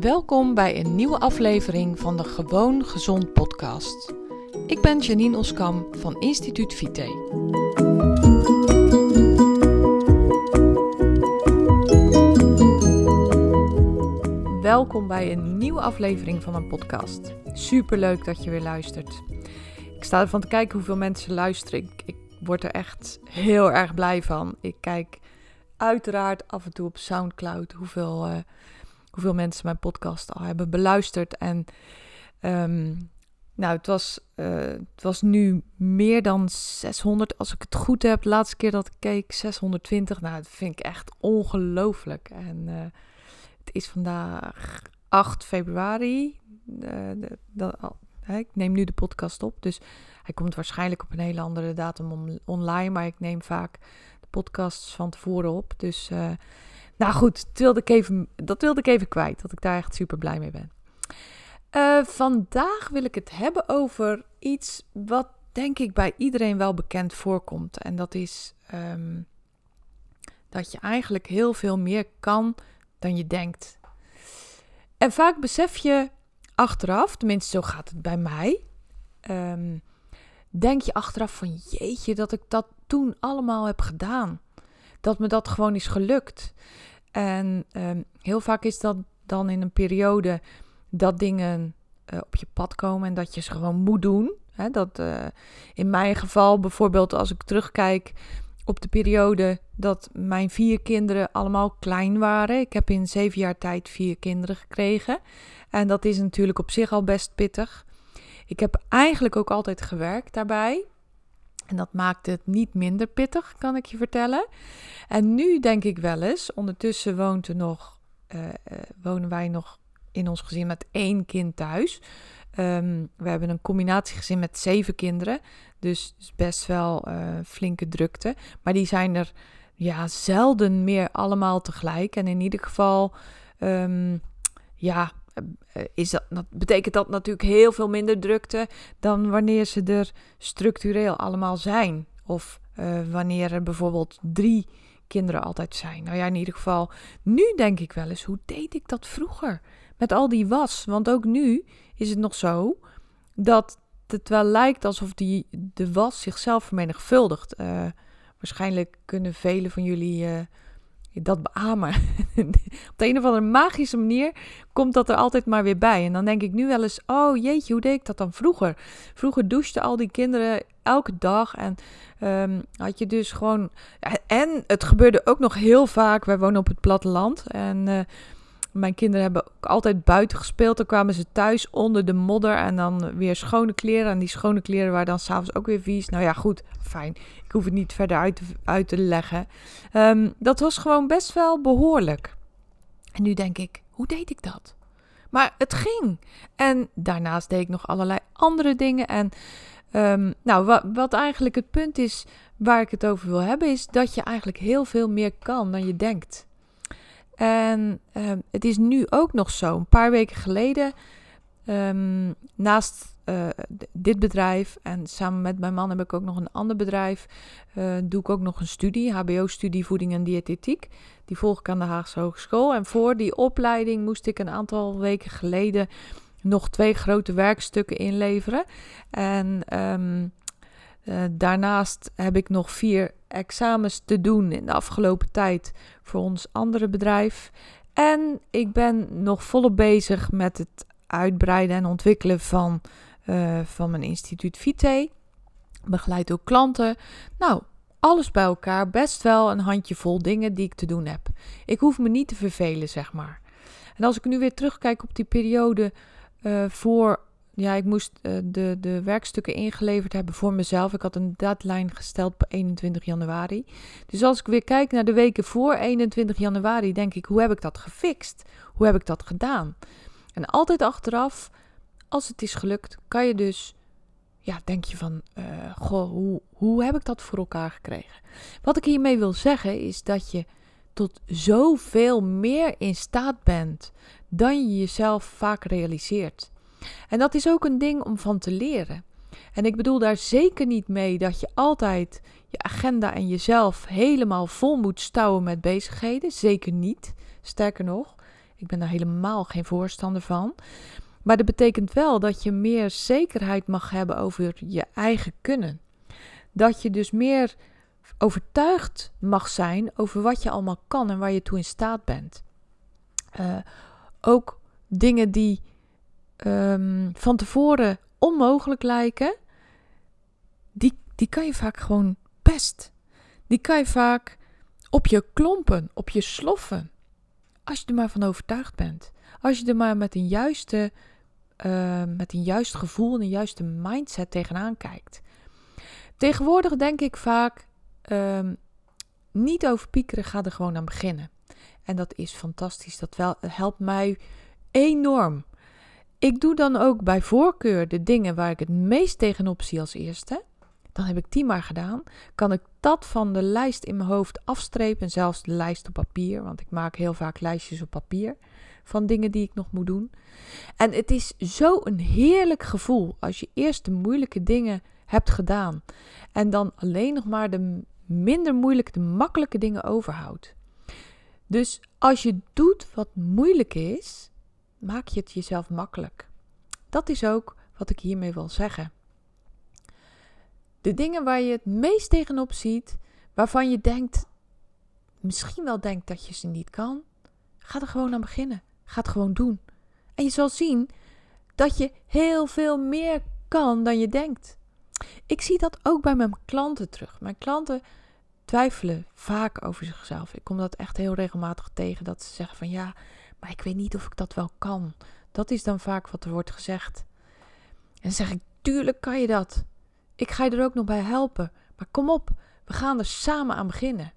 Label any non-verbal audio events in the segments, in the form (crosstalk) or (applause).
Welkom bij een nieuwe aflevering van de Gewoon Gezond podcast. Ik ben Janine Oskam van Instituut Vite. Welkom bij een nieuwe aflevering van mijn podcast. Super leuk dat je weer luistert. Ik sta ervan te kijken hoeveel mensen luisteren. Ik, word er echt heel erg blij van. Ik kijk uiteraard af en toe op SoundCloud hoeveel, uh, hoeveel mensen mijn podcast al hebben beluisterd. En um, nou, het was, uh, het was nu meer dan 600, als ik het goed heb. De laatste keer dat ik keek, 620. Nou, dat vind ik echt ongelooflijk. En uh, het is vandaag 8 februari. De, de, ik neem nu de podcast op, dus hij komt waarschijnlijk op een hele andere datum on online. Maar ik neem vaak podcasts van tevoren op. Dus nou goed, dat wilde, ik even, dat wilde ik even kwijt. Dat ik daar echt super blij mee ben. Uh, vandaag wil ik het hebben over iets wat denk ik bij iedereen wel bekend voorkomt. En dat is um, dat je eigenlijk heel veel meer kan dan je denkt. En vaak besef je achteraf, tenminste zo gaat het bij mij, um, denk je achteraf van jeetje dat ik dat toen allemaal heb gedaan. Dat me dat gewoon is gelukt. En um, heel vaak is dat dan in een periode dat dingen uh, op je pad komen en dat je ze gewoon moet doen. Dat uh, in mijn geval bijvoorbeeld als ik terugkijk op de periode dat mijn vier kinderen allemaal klein waren. Ik heb in zeven jaar tijd vier kinderen gekregen. En dat is natuurlijk op zich al best pittig. Ik heb eigenlijk ook altijd gewerkt daarbij. En dat maakt het niet minder pittig, kan ik je vertellen. En nu denk ik wel eens, ondertussen woont er nog, uh, uh, wonen wij nog in ons gezin met één kind thuis. Um, we hebben een combinatiegezin met zeven kinderen. Dus best wel uh, flinke drukte. Maar die zijn er ja, zelden meer allemaal tegelijk. En in ieder geval, um, ja, eh, is dat, dat, betekent dat natuurlijk heel veel minder drukte dan wanneer ze er structureel allemaal zijn. Of uh, wanneer er bijvoorbeeld drie kinderen altijd zijn. Nou ja, in ieder geval, nu denk ik wel eens, hoe deed ik dat vroeger? Met al die was. Want ook nu is het nog zo dat het wel lijkt alsof die, de was zichzelf vermenigvuldigt. Uh, waarschijnlijk kunnen velen van jullie dat beamen. (laughs) Op de een of andere magische manier komt dat er altijd maar weer bij. En dan denk ik nu wel eens: oh jeetje, hoe deed ik dat dan vroeger? Vroeger douchten al die kinderen elke dag. En um, had je dus gewoon. En het gebeurde ook nog heel vaak. Wij wonen op het platteland. En. Uh, mijn kinderen hebben ook altijd buiten gespeeld. Dan kwamen ze thuis onder de modder en dan weer schone kleren. En die schone kleren waren dan s'avonds ook weer vies. Nou ja, goed, fijn. Ik hoef het niet verder uit te, uit te leggen. Um, dat was gewoon best wel behoorlijk. En nu denk ik, hoe deed ik dat? Maar het ging. En daarnaast deed ik nog allerlei andere dingen. En um, nou, wat, wat eigenlijk het punt is waar ik het over wil hebben, is dat je eigenlijk heel veel meer kan dan je denkt. En um, het is nu ook nog zo. Een paar weken geleden, um, naast uh, dit bedrijf en samen met mijn man heb ik ook nog een ander bedrijf. Uh, doe ik ook nog een studie, HBO-studie voeding en diëtetiek. Die volg ik aan de Haagse Hogeschool. En voor die opleiding moest ik een aantal weken geleden nog twee grote werkstukken inleveren. En um, uh, daarnaast heb ik nog vier examens te doen in de afgelopen tijd voor ons andere bedrijf. En ik ben nog volop bezig met het uitbreiden en ontwikkelen van, uh, van mijn instituut Vite. Begeleid ook klanten. Nou, alles bij elkaar. Best wel een handjevol dingen die ik te doen heb. Ik hoef me niet te vervelen, zeg maar. En als ik nu weer terugkijk op die periode uh, voor ja, ik moest uh, de, de werkstukken ingeleverd hebben voor mezelf. Ik had een deadline gesteld op 21 januari. Dus als ik weer kijk naar de weken voor 21 januari, denk ik, hoe heb ik dat gefixt? Hoe heb ik dat gedaan? En altijd achteraf, als het is gelukt, kan je dus, ja, denk je van, uh, goh, hoe, hoe heb ik dat voor elkaar gekregen? Wat ik hiermee wil zeggen is dat je tot zoveel meer in staat bent dan je jezelf vaak realiseert. En dat is ook een ding om van te leren. En ik bedoel daar zeker niet mee dat je altijd je agenda en jezelf helemaal vol moet stouwen met bezigheden. Zeker niet. Sterker nog, Ik ben daar helemaal geen voorstander van. Maar dat betekent wel dat je meer zekerheid mag hebben over je eigen kunnen. Dat je dus meer overtuigd mag zijn over wat je allemaal kan en waar je toe in staat bent. Uh, ook dingen die um, van tevoren onmogelijk lijken, die, die kan je vaak gewoon best. Die kan je vaak op je klompen, op je sloffen. Als je er maar van overtuigd bent. Als je er maar met een juiste, uh, met een juist gevoel en een juiste mindset tegenaan kijkt. Tegenwoordig denk ik vaak, um, niet over piekeren, ga er gewoon aan beginnen. En dat is fantastisch. Dat wel, helpt mij enorm. Ik doe dan ook bij voorkeur de dingen waar ik het meest tegenop zie als eerste. Dan heb ik die maar gedaan. Kan ik dat van de lijst in mijn hoofd afstrepen. En zelfs de lijst op papier. Want ik maak heel vaak lijstjes op papier. Van dingen die ik nog moet doen. En het is zo een heerlijk gevoel. Als je eerst de moeilijke dingen hebt gedaan. En dan alleen nog maar de minder moeilijke, de makkelijke dingen overhoudt. Dus als je doet wat moeilijk is, maak je het jezelf makkelijk. Dat is ook wat ik hiermee wil zeggen. De dingen waar je het meest tegenop ziet, waarvan je denkt, misschien wel denkt dat je ze niet kan, ga er gewoon aan beginnen. Ga het gewoon doen. En je zal zien dat je heel veel meer kan dan je denkt. Ik zie dat ook bij mijn klanten terug. Mijn klanten twijfelen vaak over zichzelf. Ik kom dat echt heel regelmatig tegen. Dat ze zeggen van ja, maar ik weet niet of ik dat wel kan. Dat is dan vaak wat er wordt gezegd. En zeg ik, tuurlijk kan je dat. Ik ga je er ook nog bij helpen. Maar kom op, we gaan er samen aan beginnen.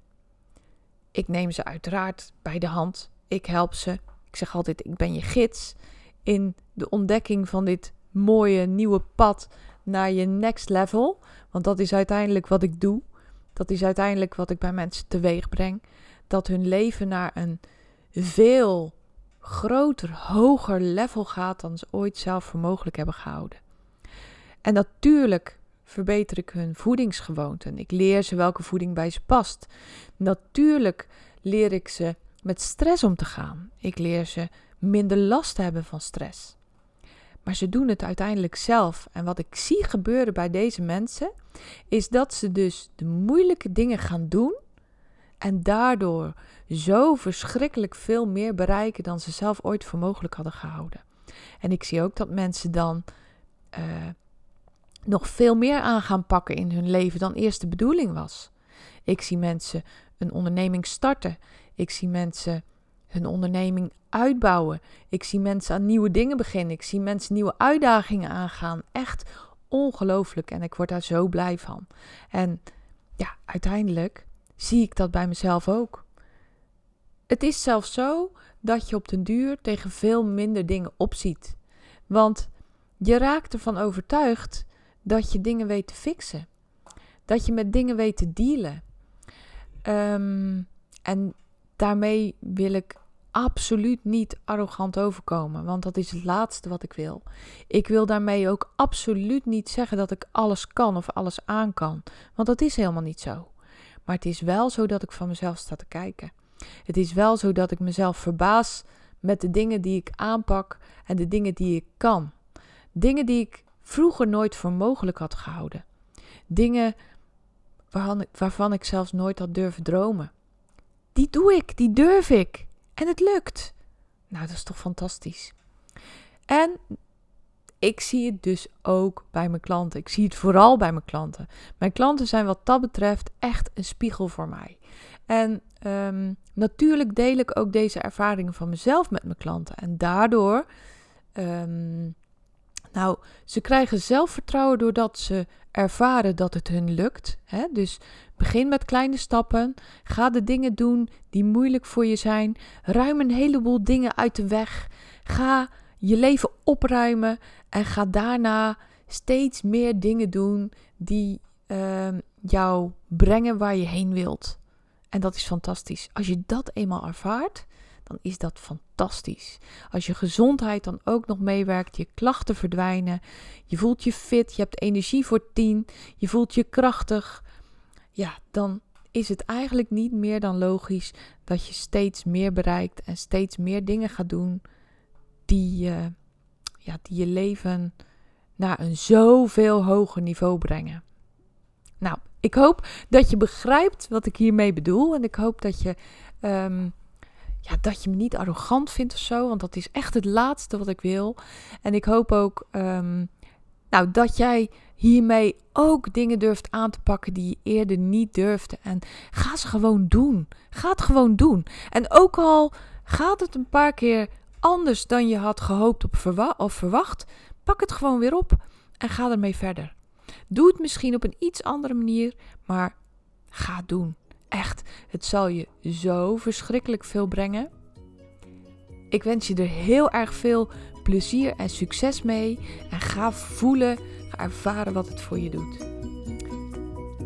Ik neem ze uiteraard bij de hand. Ik help ze. Ik zeg altijd, ik ben je gids in de ontdekking van dit mooie nieuwe pad naar je next level. Want dat is uiteindelijk wat ik doe. Dat is uiteindelijk wat ik bij mensen teweeg breng. Dat hun leven naar een veel groter, hoger level gaat dan ze ooit zelf voor mogelijk hebben gehouden. En natuurlijk verbeter ik hun voedingsgewoonten. Ik leer ze welke voeding bij ze past. Natuurlijk leer ik ze met stress om te gaan. Ik leer ze minder last te hebben van stress. Maar ze doen het uiteindelijk zelf. En wat ik zie gebeuren bij deze mensen, is dat ze dus de moeilijke dingen gaan doen. En daardoor zo verschrikkelijk veel meer bereiken dan ze zelf ooit voor mogelijk hadden gehouden. En ik zie ook dat mensen dan uh, nog veel meer aan gaan pakken in hun leven dan eerst de bedoeling was. Ik zie mensen een onderneming starten. Ik zie mensen hun onderneming uitbouwen. Ik zie mensen aan nieuwe dingen beginnen. Ik zie mensen nieuwe uitdagingen aangaan. Echt ongelooflijk. En ik word daar zo blij van. En ja, uiteindelijk zie ik dat bij mezelf ook. Het is zelfs zo dat je op den duur tegen veel minder dingen opziet. Want je raakt ervan overtuigd dat je dingen weet te fixen. Dat je met dingen weet te dealen. Um, en daarmee wil ik absoluut niet arrogant overkomen, want dat is het laatste wat ik wil. Ik wil daarmee ook absoluut niet zeggen dat ik alles kan of alles aan kan, want dat is helemaal niet zo. Maar het is wel zo dat ik van mezelf sta te kijken. Het is wel zo dat ik mezelf verbaas met de dingen die ik aanpak en de dingen die ik kan. Dingen die ik vroeger nooit voor mogelijk had gehouden. Dingen waarvan ik, zelfs nooit had durven dromen. Die doe ik, die durf ik. En het lukt. Nou, dat is toch fantastisch. En ik zie het dus ook bij mijn klanten. Ik zie het vooral bij mijn klanten. Mijn klanten zijn wat dat betreft echt een spiegel voor mij. En um, natuurlijk deel ik ook deze ervaringen van mezelf met mijn klanten. En daardoor um, nou, ze krijgen zelfvertrouwen doordat ze ervaren dat het hun lukt. Hè? Dus begin met kleine stappen. Ga de dingen doen die moeilijk voor je zijn. Ruim een heleboel dingen uit de weg. Ga je leven opruimen en ga daarna steeds meer dingen doen die uh, jou brengen waar je heen wilt. En dat is fantastisch. Als je dat eenmaal ervaart, dan is dat fantastisch. Als je gezondheid dan ook nog meewerkt, je klachten verdwijnen, je voelt je fit, je hebt energie voor tien, je voelt je krachtig, ja, dan is het eigenlijk niet meer dan logisch dat je steeds meer bereikt en steeds meer dingen gaat doen die, ja, die je leven naar een zoveel hoger niveau brengen. Nou, ik hoop dat je begrijpt wat ik hiermee bedoel. En ik hoop dat je, ehm, ja, dat je me niet arrogant vindt of zo. Want dat is echt het laatste wat ik wil. En ik hoop ook um, nou, dat jij hiermee ook dingen durft aan te pakken die je eerder niet durfde. En ga ze gewoon doen. Ga het gewoon doen. En ook al gaat het een paar keer anders dan je had gehoopt of verwacht, pak het gewoon weer op en ga ermee verder. Doe het misschien op een iets andere manier, maar ga doen. Echt, het zal je zo verschrikkelijk veel brengen. Ik wens je er heel erg veel plezier en succes mee. En ga voelen, ga ervaren wat het voor je doet.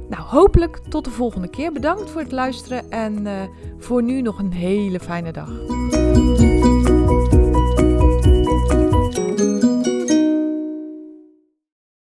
Nou, hopelijk tot de volgende keer. Bedankt voor het luisteren en uh, voor nu nog een hele fijne dag.